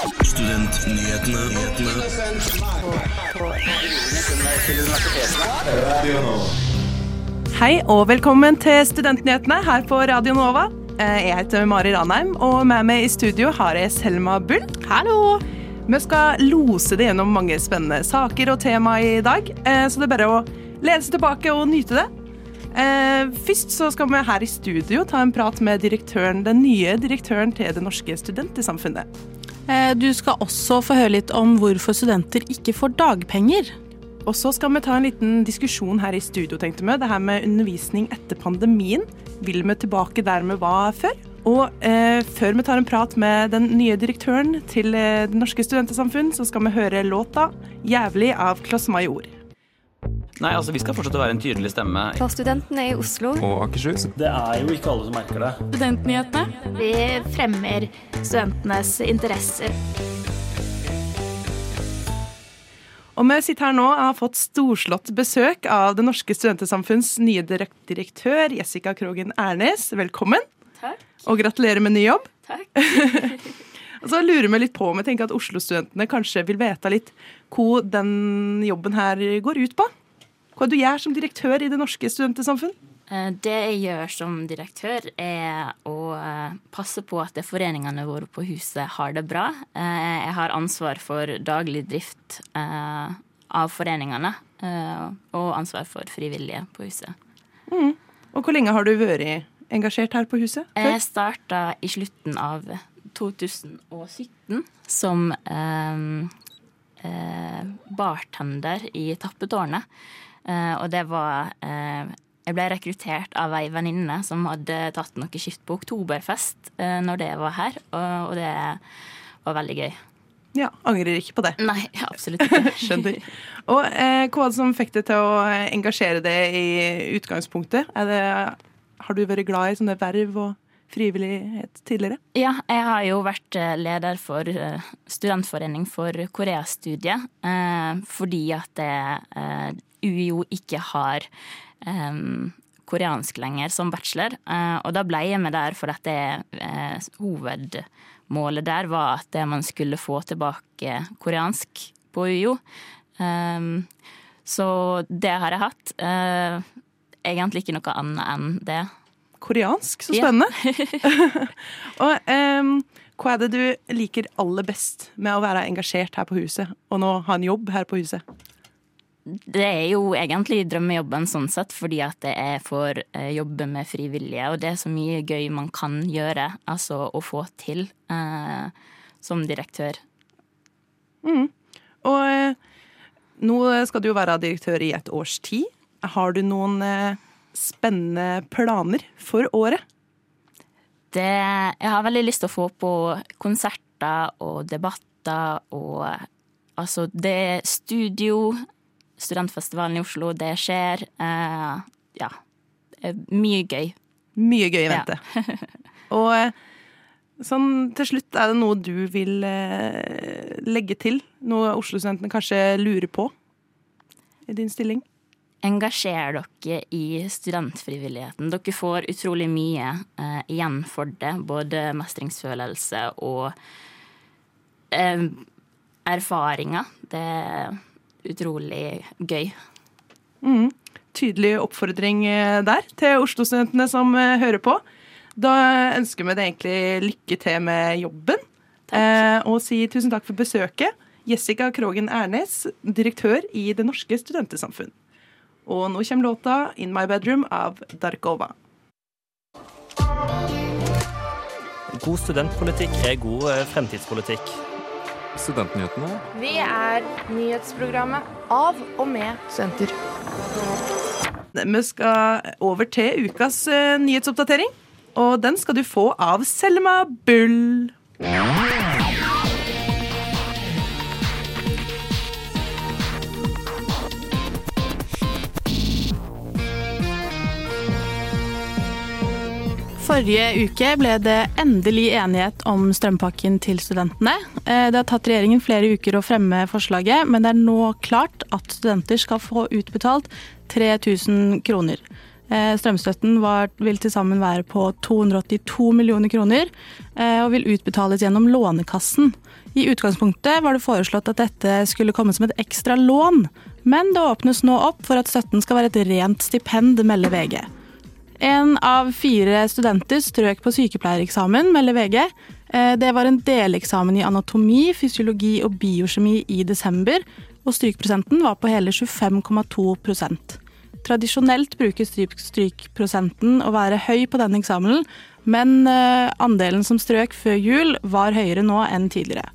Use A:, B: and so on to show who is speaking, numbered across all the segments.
A: Studentnyhetene.
B: Hei og velkommen til Studentnyhetene her på Radio Nova. Eh, Jeg heter Mari Ranheim, og med meg i studio har jeg Selma Bull. Hallo! Vi skal lose det gjennom mange spennende saker og tema i dag, eh, så det er bare å lene seg tilbake og nyte det. Eh, Først så skal vi her i studio ta en prat med direktøren, den nye direktøren til Det norske studentsamfunnet.
C: Eh, Du skal også få høre litt om hvorfor studenter ikke får dagpenger.
B: Og så skal vi ta en liten diskusjon her i studio, tenkte vi. Det her med undervisning etter pandemien. Vil vi tilbake der vi var før? Og eh, før vi tar en prat med den nye direktøren til eh, Det norske studentesamfunn, så skal vi høre låta 'Jævlig' av Kloss Major.
D: Nei, altså Vi skal fortsette å være en tydelig stemme.
E: For studentene i Oslo.
F: og Akershus.
G: Det er jo ikke alle som merker det.
C: Studentnyhetene.
E: Vi fremmer studentenes interesser.
B: Og vi sitter her nå og har fått storslått besøk av Det norske studentesamfunns nye direktør Jessica Krogen Ernes. Velkommen.
E: Takk.
B: Og gratulerer med ny jobb.
E: Takk.
B: Og så lurer vi litt på om jeg tenker at Oslo-studentene kanskje vil vite litt hvor den jobben her går ut på. Hva du gjør som direktør i Det norske studentesamfunn.
H: Eh, Det jeg gjør som direktør, er å eh, passe på at foreningene våre på huset har det bra. Eh, Jeg har ansvar for daglig drift av foreningene og ansvar for frivillige på huset.
B: Og hvor lenge har du vært engasjert her på huset? før?
H: Jeg starta i slutten av 2017 som bartender i Tappetårnet. Eh, og det var eh, Jeg ble rekruttert av ei venninne som hadde tatt noe skift på Oktoberfest eh, når det var her, og, og det var veldig gøy.
B: Ja, Angrer ikke på det.
H: Nei, absolutt ikke.
B: Skjønner. Og eh, Hva var det som fikk deg til å engasjere deg i utgangspunktet? Er det, har du vært glad i sånne verv og frivillighet tidligere?
H: Ja, jeg har jo vært leder for studentforening for Koreastudiet, eh, fordi at det, eh, UiO ikke har um, koreansk lenger som bachelor. Uh, og da ble jeg med der for at det uh, hovedmålet der var at man skulle få tilbake koreansk på UiO. Um, så det har jeg hatt. Uh, egentlig ikke noe annet enn det.
B: Koreansk, så
H: Ja.
B: spennende. og um, hva er det du liker aller best med å være engasjert her på huset, og nå ha en jobb her på huset?
H: Det er jo egentlig drømmejobben sånn sett, fordi at jeg får eh, jobbe med frivillige, og det er så mye gøy man kan gjøre, altså å få til eh, som direktør.
B: Og eh, nå skal du jo være direktør i et års tid. Har du noen eh, spennende planer for året?
H: Det, jeg har veldig lyst til å få på konserter og debatter og altså det er studio, studentfestivalen i Oslo, det skjer. Eh, ja. Eh, Mye gøy.
B: Mye gøy i
H: Ja.
B: og eh, sånn til slutt, er det noe du vil eh, legge til? Noe Oslo-studentene kanskje lurer på i din stilling?
H: Engasjer dere i studentfrivilligheten. Dere får utrolig mye eh, igjen for det. Både mestringsfølelse og eh, erfaringer. Det er utrolig gøy.
B: Tydelig oppfordring eh, der til Oslo-studentene som eh, hører på. Da ønsker vi deg egentlig lykke til med jobben. Eh, og si tusen takk for besøket. Jessica Krogen Ernes, direktør i Det norske studentesamfunn. Og nå kommer låta 'In My Bedroom' av Darkova.
G: God studentpolitikk er god eh, fremtidspolitikk.
F: Studentnyhetene.
I: Vi er nyhetsprogrammet av og med studenter.
B: Vi skal over til ukas eh, nyhetsoppdatering. Og den skal du få av Selma Bull.
C: Forrige uke ble det endelig enighet om strømpakken til studentene. Eh, Det har tatt regjeringen flere uker å fremme forslaget, men det er nå klart at studenter skal få utbetalt 3000 kroner. Eh, strømstøtten var, vil til sammen være på 282 millioner kroner, eh, og vil utbetales gjennom Lånekassen. I utgangspunktet var det foreslått at dette skulle komme som et ekstra lån, men det åpnes nå opp for at støtten skal være et rent stipend, melder VG. En av fire studenter strøk på sykepleiereksamen, melder VG. Eh, det var en deleksamen i anatomi, fysiologi og biokjemi i desember, og strykprosenten var på hele 25,2 Tradisjonelt bruker strykprosenten å være høy på denne eksamenen, men eh, andelen som strøk før jul var høyere nå enn tidligere.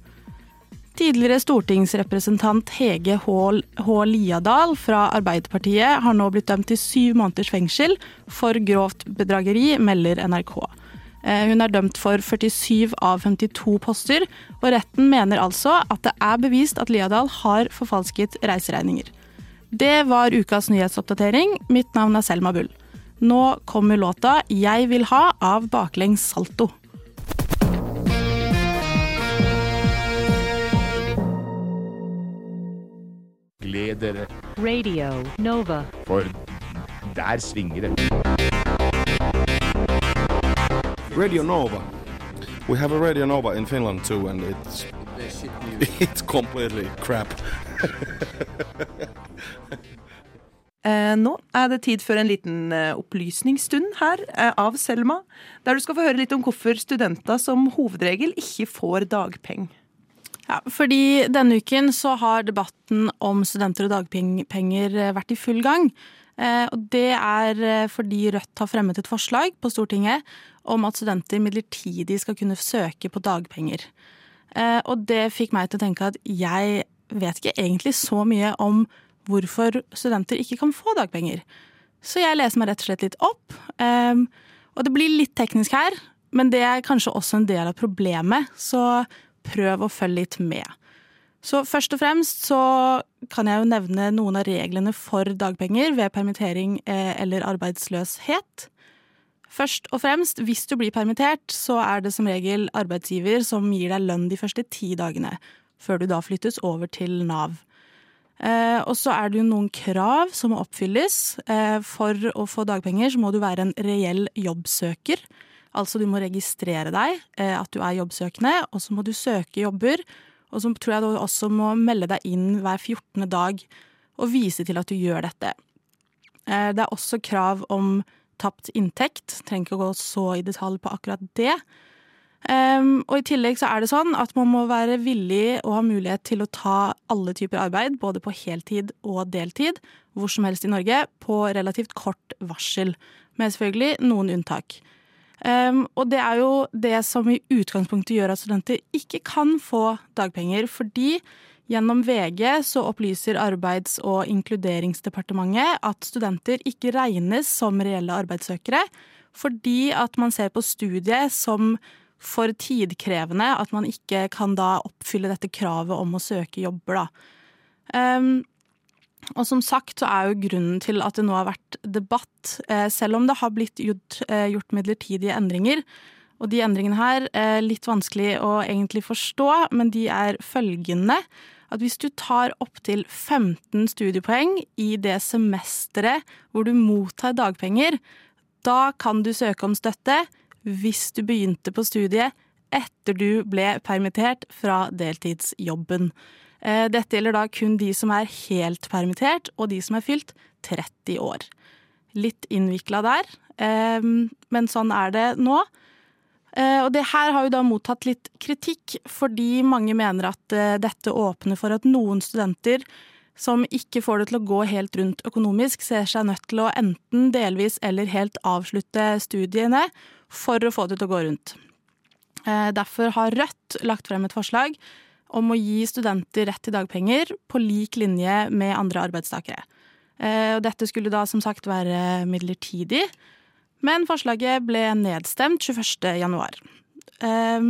C: Tidligere stortingsrepresentant Hege H. Liadal fra Arbeiderpartiet har nå blitt dømt til syv måneders fengsel for grovt bedrageri, melder NRK. Eh, hun er dømt for 47 av 52 poster, og retten mener altså at det er bevist at Liadal har forfalsket reiseregninger. Det var ukas nyhetsoppdatering. Mitt navn er Selma Bull. Nå kommer låta 'Jeg vil ha' av Baklengs Salto.
J: Gled dere.
K: Radio Nova.
J: For der svinger det.
A: Radio Nova. We have a Radio Nova in Finland too, and it's it's completely crap.
B: Eh, nå er det tid for en liten eh, opplysningsstund her eh, av Selma, der du skal få høre litt om hvorfor studenter som hovedregel ikke får dagpenger.
C: Ja, fordi Denne uken så har debatten om studenter og dagpenger vært i full gang. Og Det er fordi Rødt har fremmet et forslag på Stortinget om at studenter midlertidig skal kunne søke på dagpenger. Og det fikk meg til å tenke at jeg vet ikke egentlig så mye om hvorfor studenter ikke kan få dagpenger. Så jeg leser meg rett og slett litt opp. Um, og det blir litt teknisk her, men det er kanskje også en del av problemet, så prøv å følge litt med. Så først og fremst så kan jeg jo nevne noen av reglene for dagpenger ved permittering eh, eller arbeidsløshet. Først og fremst, hvis du blir permittert, så er det som regel arbeidsgiver som gir deg lønn de første ti dagene, før du da flyttes over til Nav. Eh, og så er det jo noen krav som må oppfylles. Eh, for å få dagpenger så må du være en reell jobbsøker. Altså du må registrere deg, eh, at du er jobbsøkende, og så må du søke jobber. Og så tror jeg du også må melde deg inn hver 14. dag og vise til at du gjør dette. Eh, det er også krav om tapt inntekt. Trenger ikke å gå så i detalj på akkurat det. Um, og I tillegg så er det sånn at man må være villig og ha mulighet til å ta alle typer arbeid, både på heltid og deltid, hvor som helst i Norge, på relativt kort varsel. Med selvfølgelig noen unntak. Um, og det er jo det som i utgangspunktet gjør at studenter ikke kan få dagpenger, fordi Gjennom VG så opplyser Arbeids- og inkluderingsdepartementet at studenter ikke regnes som reelle arbeidssøkere, fordi at man ser på studiet som for tidkrevende at man ikke kan da oppfylle dette kravet om å søke jobber, da. Um, og som sagt så er jo grunnen til at det nå har vært debatt, eh, selv om det har blitt gjort, eh, gjort midlertidige endringer. Og de endringene her er litt vanskelig å egentlig forstå, men de er følgende. At hvis du tar opptil 15 studiepoeng i det semesteret hvor du mottar dagpenger, da kan du søke om støtte hvis du begynte på studiet etter du ble permittert fra deltidsjobben. Eh, dette gjelder da kun de som er helt permittert, og de som er fylt 30 år. Litt innvikla der, eh, men sånn er det nå. Eh, og det her har jo da mottatt litt kritikk, fordi mange mener at dette åpner for at noen studenter som ikke får det til å gå helt rundt økonomisk, ser seg nødt til å enten delvis eller helt avslutte studiene for å få det til å gå rundt. Derfor har Rødt lagt frem et forslag om å gi studenter rett til dagpenger på lik linje med andre arbeidstakere. Og dette skulle da som sagt være midlertidig, men forslaget ble nedstemt 21. januar. Eh,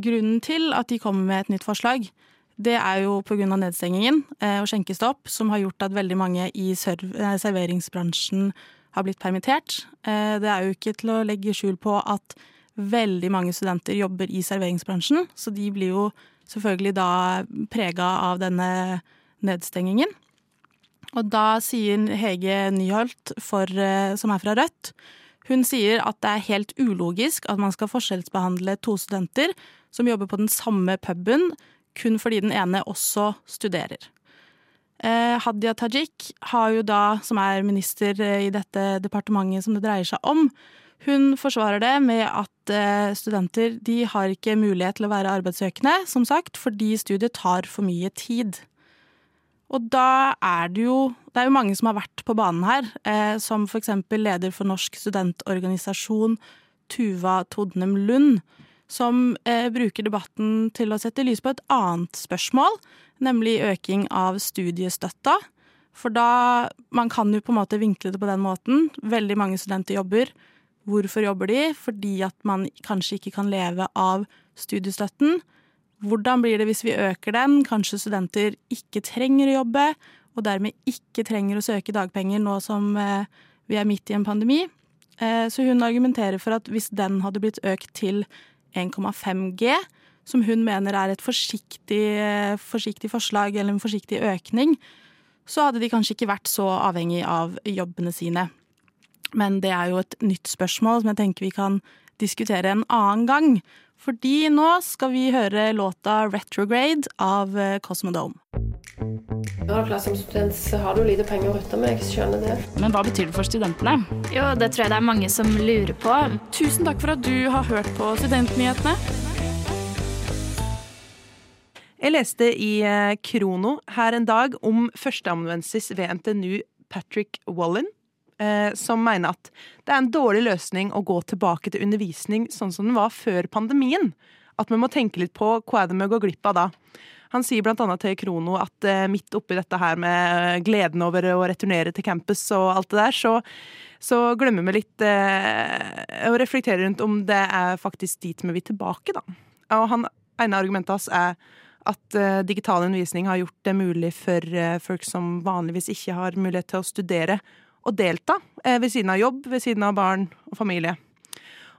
C: grunnen til at de kommer med et nytt forslag, det er jo pga. nedstengingen og skjenkestopp, som har gjort at veldig mange i serveringsbransjen har blitt permittert. Eh, det er jo ikke til å legge skjul på at veldig mange studenter jobber i serveringsbransjen, så de blir jo selvfølgelig da prega av denne nedstengingen. Og da sier Hege Nyholt, for, eh, som er fra Rødt, hun sier at det er helt ulogisk at man skal forskjellsbehandle to studenter som jobber på den samme puben, kun fordi den ene også studerer. Eh, Hadia Tajik har jo da, som er minister eh, i dette departementet som det dreier seg om, hun forsvarer det med at eh, studenter de har ikke mulighet til å være arbeidssøkende, som sagt, fordi studiet tar for mye tid. Og da er det jo Det er jo mange som har vært på banen her, eh, som eksempel leder for Norsk studentorganisasjon, Tuva Todnem Lund, som eh, bruker debatten til å sette lys på et annet spørsmål, nemlig øking av studiestøtta. For da Man kan jo på en måte vinkle det på den måten. Veldig mange studenter jobber. Hvorfor jobber de? Fordi at man kanskje ikke kan leve av studiestøtten. Hvordan blir det hvis vi øker den? Kanskje studenter ikke trenger å jobbe, og dermed ikke trenger å søke dagpenger nå som eh, vi er midt i en pandemi. Eh, så hun argumenterer for at hvis den hadde blitt økt til 1,5 G, som hun mener er et forsiktig, eh, forsiktig forslag eller en forsiktig økning, så hadde de kanskje ikke vært så avhengig av jobbene sine. Men det er jo et nytt spørsmål som jeg tenker vi kan diskutere en annen gang. Fordi nå skal vi høre låta 'Retrograde' av Cosmodome.
L: Du har klart som student, så har du lite penger å rutte med. Jeg skjønner det.
H: Men hva betyr det for studentene?
E: Jo, det tror jeg det er mange som lurer på.
C: Tusen takk for at du har hørt på Studentnyhetene.
B: Jeg leste i eh, Krono her en dag om førsteamanuensis ved NTNU Patrick Wallin, eh, som mener at det er en dårlig løsning å gå tilbake til undervisning sånn som den var før pandemien. At vi må tenke litt på hva er det vi går glipp av da. Han sier annet til Krono at eh, midt oppi dette her med gleden over å returnere til campus og alt det der, så, så glemmer vi litt eh, å reflektere rundt om det er faktisk dit vi vil tilbake, da. Og han ene argumentet hans er at uh, digital undervisning har gjort det mulig for uh, folk som vanligvis ikke har mulighet til å studere, å delta uh, ved siden av jobb, ved siden av barn og familie.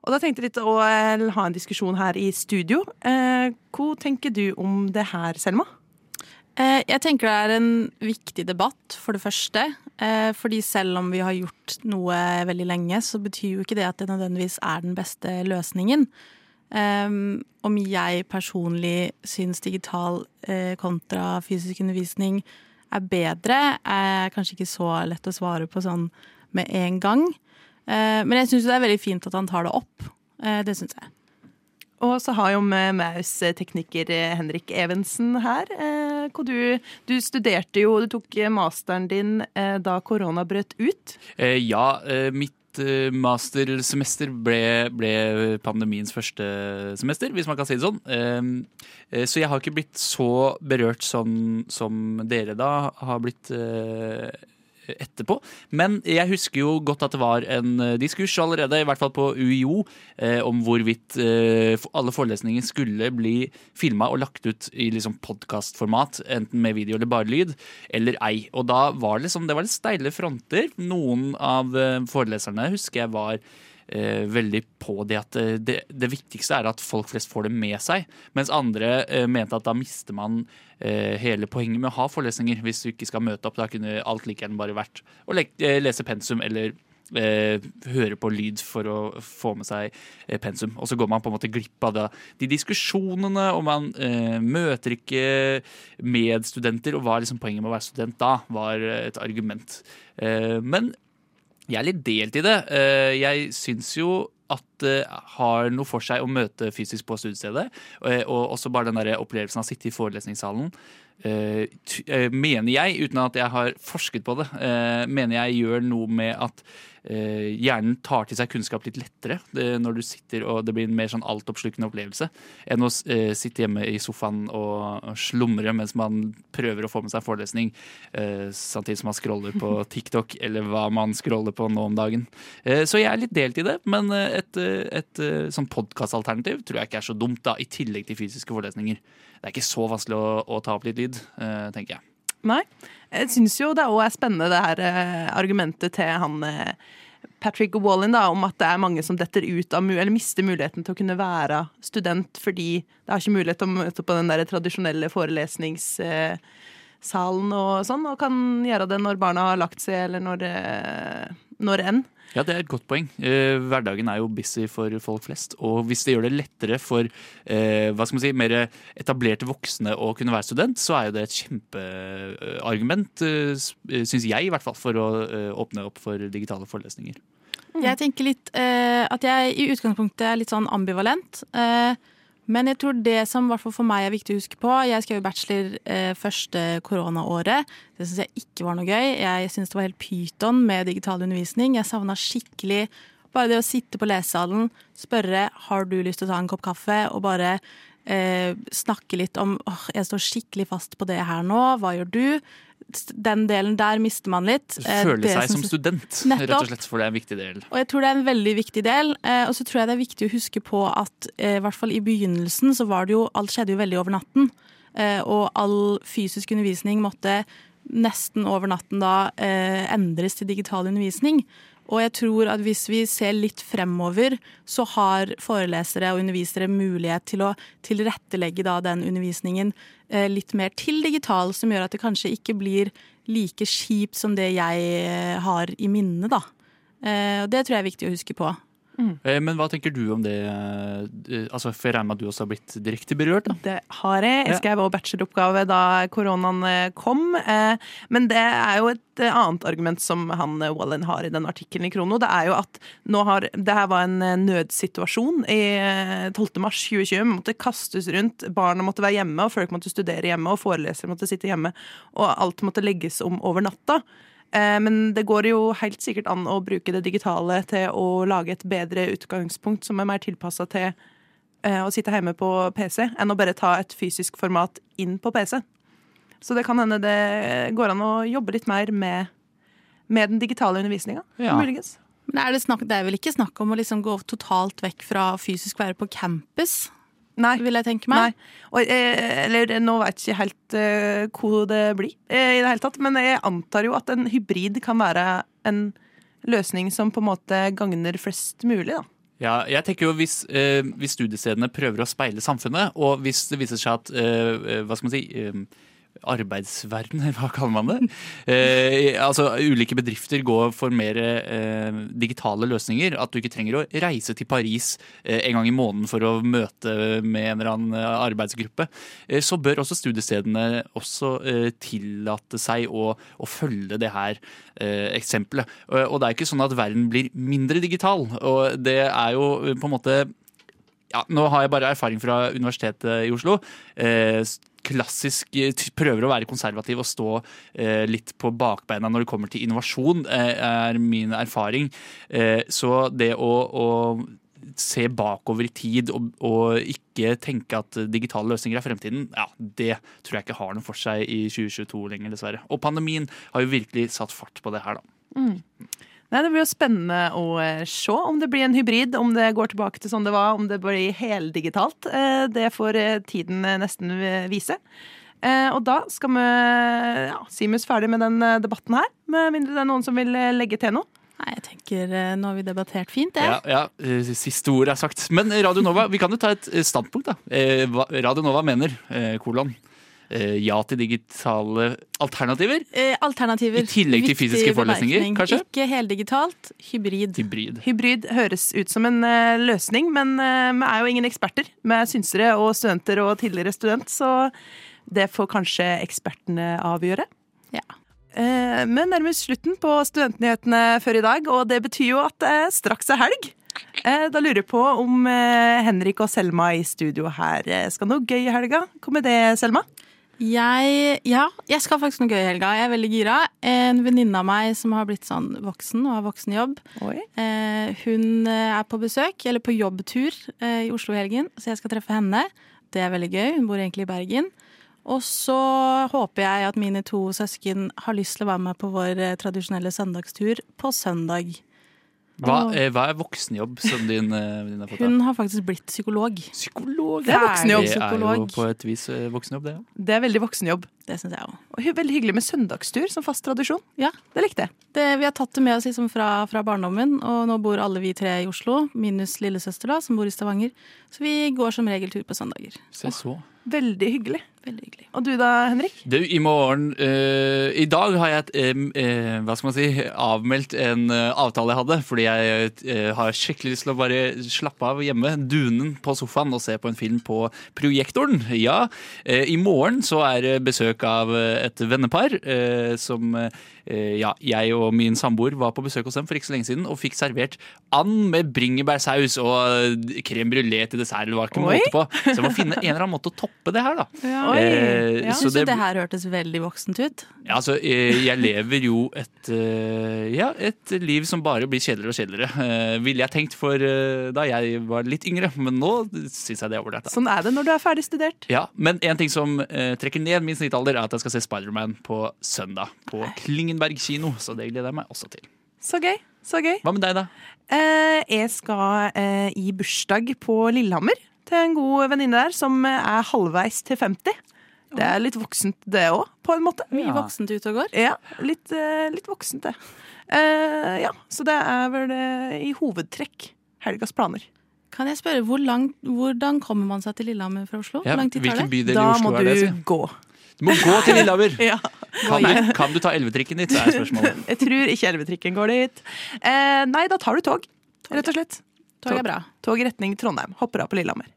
B: Og da tenkte jeg litt å ha en diskusjon her i studio. hva tenker du om det her, Selma?
C: Jeg tenker det er en viktig debatt, for det første. Fordi selv om vi har gjort noe veldig lenge, så betyr jo ikke det at det nødvendigvis er den beste løsningen. Um, om jeg personlig syns digital kontra fysisk undervisning er bedre, er kanskje ikke så lett å svare på sånn med en gang. Uh, men jeg syns det er veldig fint at han tar det opp. Uh, det syns jeg.
B: Og så har jo med Maus tekniker Henrik Evensen her. Du, du, studerte jo, du tok masteren din da korona brøt ut.
M: Ja, mitt Eh, mastersemester ble, ble, pandemiens første semester, hvis man kan si det sånn. Ehm, eh, så jeg har ikke blitt så berørt som, som dere da har blitt eh, etterpå. Men jeg husker jo godt at det var en eh, diskurs allerede, i hvert fall på UiO, eh, om hvorvidt eh, alle forelesninger skulle bli filma og lagt ut i liksom podkastformat, enten med video eller bare lyd, eller ei. Og da var det liksom, det var litt steile fronter. Noen av foreleserne husker jeg var veldig på det at eh, det, det, viktigste er at folk flest får det med seg. Mens andre eh, mente at da mister man eh, hele poenget med å ha forelesninger. Hvis du ikke skal møte opp, da kunne alt like gjerne bare vært å le eh, lese pensum eller eh, høre på lyd for å få med seg pensum. Og så går man på en måte glipp av det. de diskusjonene, og man møter ikke medstudenter. Og hva er liksom poenget med å være student da, var et argument. men jeg er litt delt i det. Eh, jeg syns jo at det har noe for seg å møte fysisk på studiestedet. Eh, og også bare den der opplevelsen av å sitte i forelesningssalen. Eh, mener jeg, uten at jeg har forsket på det, mener jeg gjør noe med at eh, hjernen tar til seg kunnskap litt lettere det, når du sitter og det blir en mer sånn altoppslukende opplevelse enn å eh, sitte hjemme i sofaen og, slumre mens man prøver å få med seg forelesning eh, samtidig som man scroller på TikTok eller hva man scroller på nå om dagen. Eh, så jeg er litt delt i det, men eh, et, et, et eh, sånn podkastalternativ tror jeg ikke er så dumt, da, i tillegg til fysiske forelesninger. Det er ikke så vanskelig å, å ta opp litt lyd, tenker jeg.
B: Nei. Jeg syns jo det òg er spennende det her eh, argumentet til han eh, Patrick Wallin da, om at det er mange som detter ut av, eller mister muligheten til å kunne være student fordi det har ikke mulighet til å møte på den der tradisjonelle forelesningssalen og sånn, og kan gjøre det når barna har lagt seg, eller når, eh, når enn.
M: Ja, det er et godt poeng. Eh, hverdagen er jo busy for folk flest. Og hvis det gjør det lettere for eh, hva skal man si, mer etablerte voksne å kunne være student, så er jo det et kjempeargument, eh, syns jeg i hvert fall, for å eh, åpne opp for digitale forelesninger.
C: Jeg tenker litt eh, at jeg i utgangspunktet er litt sånn ambivalent. Eh, men jeg tror det som for meg er viktig å huske på Jeg skrev bachelor eh, første koronaåret. Det syns jeg ikke var noe gøy. Jeg syns det var helt pyton med digital undervisning. Jeg savna skikkelig bare det å sitte på lesesalen, spørre har du lyst til å ta en kopp kaffe, og bare eh, snakke litt om åh, jeg står skikkelig fast på det her nå, hva gjør du? Den delen der mister man litt. Eh,
M: Føle
C: det
M: seg
C: som-
M: student,
C: Nettopp.
M: rett og slett, for det er en viktig del.
C: Og jeg tror det er en veldig viktig del. Eh, og så tror jeg det er viktig å huske på at eh, i hvert fall i begynnelsen så var det jo Alt skjedde jo veldig over natten. Eh, og all fysisk undervisning måtte nesten over natten da eh, endres til digital undervisning. Og jeg tror at hvis vi ser litt fremover, så har forelesere og undervisere mulighet til å tilrettelegge da den undervisningen eh, litt mer til digital, som gjør at det kanskje ikke blir like kjipt som det jeg eh, har i minnet, da. Eh, Og det tror jeg er viktig å huske på.
M: Eh, Men hva tenker du om det? eh, Altså, for jeg regner med at du også har blitt direkte berørt? da?
B: Det har jeg. Jeg skrev også bacheloroppgave da koronaen eh, kom. Men det er jo et annet argument som han Wallen har i den artikkelen i Krono. Det er jo at nå har, det her var en nødsituasjon i eh, 12. mars 2020. Man måtte kastes rundt, barna måtte være hjemme, og folk måtte studere hjemme, og forelesere måtte sitte hjemme, og alt måtte legges om over natta. Eh, Men det går jo helt sikkert an å bruke det digitale til å lage et bedre utgangspunkt som er mer tilpassa til eh, å sitte hjemme på PC, enn å bare ta et fysisk format inn på PC. Så det kan hende det går an å jobbe litt mer med, med den digitale undervisninga.
C: Ja.
B: Muligens.
C: Men er det, snakk, det er vel ikke snakk om å liksom gå totalt vekk fra fysisk være på campus?
B: Nei.
C: Vil jeg tenke meg.
B: Nei. Og, eh, eller nå vet jeg ikke helt uh, hvor det blir, eh, i det hele tatt, men jeg antar jo at en hybrid kan være en løsning som på en måte gagner flest mulig, da.
M: Ja, jeg tenker jo hvis, eh, hvis studiestedene prøver å speile samfunnet, og hvis det viser seg at eh, hva skal man si eh, arbeidsverden, hva kaller man det? Eh, altså Ulike bedrifter går for mer eh, digitale løsninger. At du ikke trenger å reise til Paris eh, en gang i måneden for å møte med en eller annen eh, arbeidsgruppe. Eh, så bør også studiestedene også eh, tillate seg å, å følge det her eksempelet. Og, det er ikke sånn at verden blir mindre digital. Og det er jo på en måte ja, nå har jeg bare erfaring fra Universitetet i Oslo. Eh, klassisk eh, prøver å være konservativ og stå eh, litt på bakbeina når det kommer til innovasjon, eh, er min erfaring. Eh, så det å, å se bakover i tid og, og ikke tenke at digitale løsninger er fremtiden, ja, det tror jeg ikke har noe for seg i 2022 lenger, dessverre. Og pandemien har jo virkelig satt fart på det her, da.
B: Mm. Nei, Det blir jo spennende å eh, se om det blir en hybrid, om det går tilbake til sånn det var, om det blir heldigitalt. Eh, Det får eh, tiden nesten vise. Eh, Og da skal vi ja, Simus ferdig med den debatten her, med mindre det er noen som vil legge til noe.
C: Nei, jeg tenker nå har vi debattert fint, jeg.
M: Ja, ja, Siste ord er sagt. Men Radio Nova, vi kan jo ta et standpunkt, da. Eh, hva Radio Nova mener, eh, kolon. Eh, Ja til digitale alternativer.
C: Eh, alternativer.
M: I tillegg til fysiske forelesninger, kanskje?
C: Ikke heldigitalt, hybrid.
M: Hybrid.
B: Hybrid høres ut som en eh, løsning, men vi er jo ingen eksperter. Vi er synsere og studenter og tidligere student, så det får kanskje ekspertene avgjøre.
C: Ja.
B: Eh, Vi nærmer oss slutten på studentnyhetene før i dag, og det betyr jo at det straks er helg. Eh, Da lurer jeg på om eh, Henrik og Selma i studio her eh, skal noe gøy i helga. Kommer det, Selma?
C: Jeg, ja, jeg skal faktisk noe gøy i helga. Jeg er veldig gira. En venninne av meg som har blitt sånn voksen og har voksenjobb, eh, hun eh, er på besøk, eller på jobbtur, eh, i Oslo i helgen, så jeg skal treffe henne. Det er veldig gøy. Hun bor egentlig i Bergen. Og så håper jeg at mine to søsken har lyst til å være med på vår eh, tradisjonelle søndagstur på søndag.
M: Hva, eh, hva er voksenjobb som din eh, har fått?
C: hun har faktisk blitt psykolog.
M: Psykolog?
B: Det er voksenjobb.
M: Det er jo
C: Psykolog.
M: på et vis eh, voksenjobb, det. Ja.
B: Det er veldig voksenjobb.
C: Det syns jeg òg.
B: Og hy- veldig hyggelig med søndagstur som fast tradisjon.
C: Ja.
B: Det likte jeg.
C: Det, vi har tatt det med oss liksom fra, fra barndommen, og nå bor alle vi tre i Oslo, minus lillesøster da, som bor i Stavanger. Så vi går som regel tur på søndager.
M: Se så.
B: Veldig hyggelig. Veldig hyggelig. Og du da, Henrik?
M: Du, i morgen eh, I dag har jeg et, eh, hva skal man si, avmeldt en eh, avtale jeg hadde. Fordi jeg eh, har skikkelig lyst til å bare slappe av hjemme, dunen på sofaen og se på en film på projektoren. Ja, eh, i morgen så er det besøk av eh, et vennepar som ja, jeg og min samboer var på besøk hos dem for ikke så lenge siden og fikk servert and med bringebærsaus og eh, crème brulé til dessert. Det var ikke måte på. Så jeg må finne en eller annen måte å toppe det her, da.
C: Ja.
M: Eh,
C: Jeg
M: så
C: det,
M: det-
C: her hørtes veldig voksent ut.
M: Ja, altså, eh, jeg lever jo et, eh, ja, et liv som bare blir kjedeligere og kjedeligere. Eh, Ville jeg tenkt for eh, da jeg var litt yngre, men nå syns jeg det er ålreit.
B: Sånn er det når du er ferdig studert.
M: Ja, men en ting som eh, trekker ned min snittalder, er at jeg skal se Spiderman på søndag. På Klingenberg kino, så det gleder jeg meg også til.
B: Så gøy. Så gøy.
M: Hva med deg, da?
B: Eh, jeg skal eh, i bursdag på Lillehammer til en god venninne der som er halvveis til 50. Det er litt voksent, det òg, på en måte.
C: Mye voksent ute og går.
B: Ja, litt, eh, litt voksent, det. Eh, ja, så det er vel eh, i hovedtrekk helgas planer.
C: Kan jeg spørre, hvor langt, Hvordan kommer man seg til Lillehammer fra Oslo?
M: Ja,
C: hvor lang tid tar det?
B: Da må
M: det?
B: du gå.
M: Du må gå til Lillehammer!
B: Ja.
M: Kan du, kan du ta elvetrikken dit, så er spørsmålet.
B: Jeg tror ikke elvetrikken går dit. Eh, nei, da tar du tog, rett og slett.
C: Tog er bra.
B: Tog i retning Trondheim. Hopper av på Lillehammer.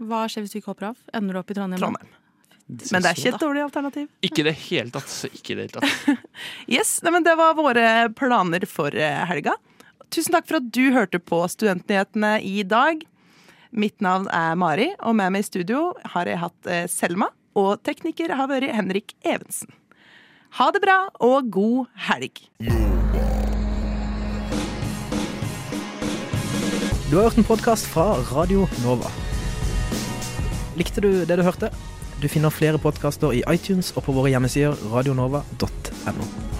C: Hva skjer hvis du ikke hopper av? Ender du opp i Trondheim?
B: Trondheim. Men det er ikke et dårlig alternativ.
M: Ikke i det hele tatt. Ikke det hele tatt.
B: Yes, nei, men Det var våre planer for eh, helga. Tusen takk for at du hørte på Studentnyhetene i dag. Mitt navn er Mari, og med meg i studio har jeg hatt eh, Selma. Og tekniker har vært Henrik Evensen. Ha det bra, og god helg.
N: Du har hørt en podkast fra Radio Nova. Likte du det du hørte? Du finner flere podkaster i iTunes og på våre hjemmesider radionova.no.